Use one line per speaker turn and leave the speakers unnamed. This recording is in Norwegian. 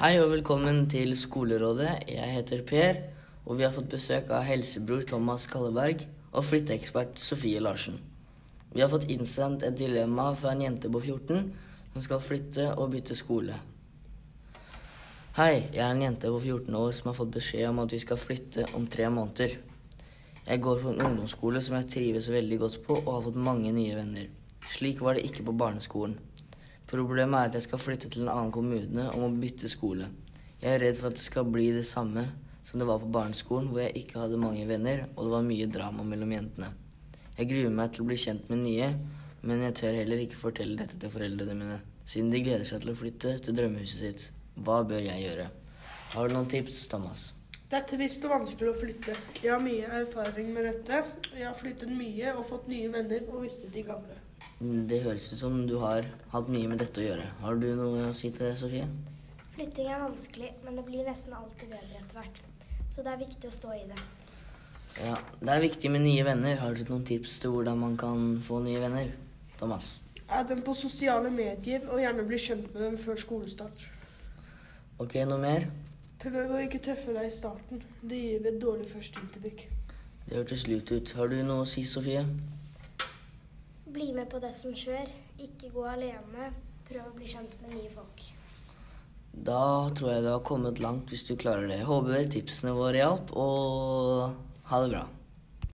Hei og velkommen til Skolerådet. Jeg heter Per, og vi har fått besøk av helsebror Thomas Kalleberg og flytteekspert Sofie Larsen. Vi har fått innsendt et dilemma fra en jente på 14 som skal flytte og bytte skole. Hei, jeg er en jente på 14 år som har fått beskjed om at vi skal flytte om tre måneder. Jeg går på en ungdomsskole som jeg trives veldig godt på og har fått mange nye venner. Slik var det ikke på barneskolen. Problemet er at jeg skal flytte til en annen kommune og må bytte skole. Jeg er redd for at det skal bli det samme som det var på barneskolen, hvor jeg ikke hadde mange venner, og det var mye drama mellom jentene. Jeg gruer meg til å bli kjent med nye, men jeg tør heller ikke fortelle dette til foreldrene mine, siden de gleder seg til å flytte til drømmehuset sitt. Hva bør jeg gjøre? Har du noen tips, Thomas?
Det er trist og vanskelig å flytte. Jeg har mye erfaring med dette. Jeg har flyttet mye og fått nye venner og mistet de gamle.
Mm, Det høres ut som du har hatt mye med dette å gjøre. Har du noe å si til det, Sofie?
Flytting er vanskelig, men det blir nesten alltid bedre etter hvert. Så det er viktig å stå i det.
Ja, Det er viktig med nye venner. Har du noen tips til hvordan man kan få nye venner? Thomas?
Er dem på sosiale medier og gjerne bli kjent med dem før skolestart.
Ok, noe mer?
Prøv å ikke tøffe deg i starten. Det gir et dårlig førsteinntrykk.
Det hørtes lurt ut. Har du noe å si, Sofie?
Bli med på det som skjer. Ikke gå alene. Prøv å bli kjent med nye folk.
Da tror jeg du har kommet langt hvis du klarer det. Håper tipsene våre hjalp, og ha det bra.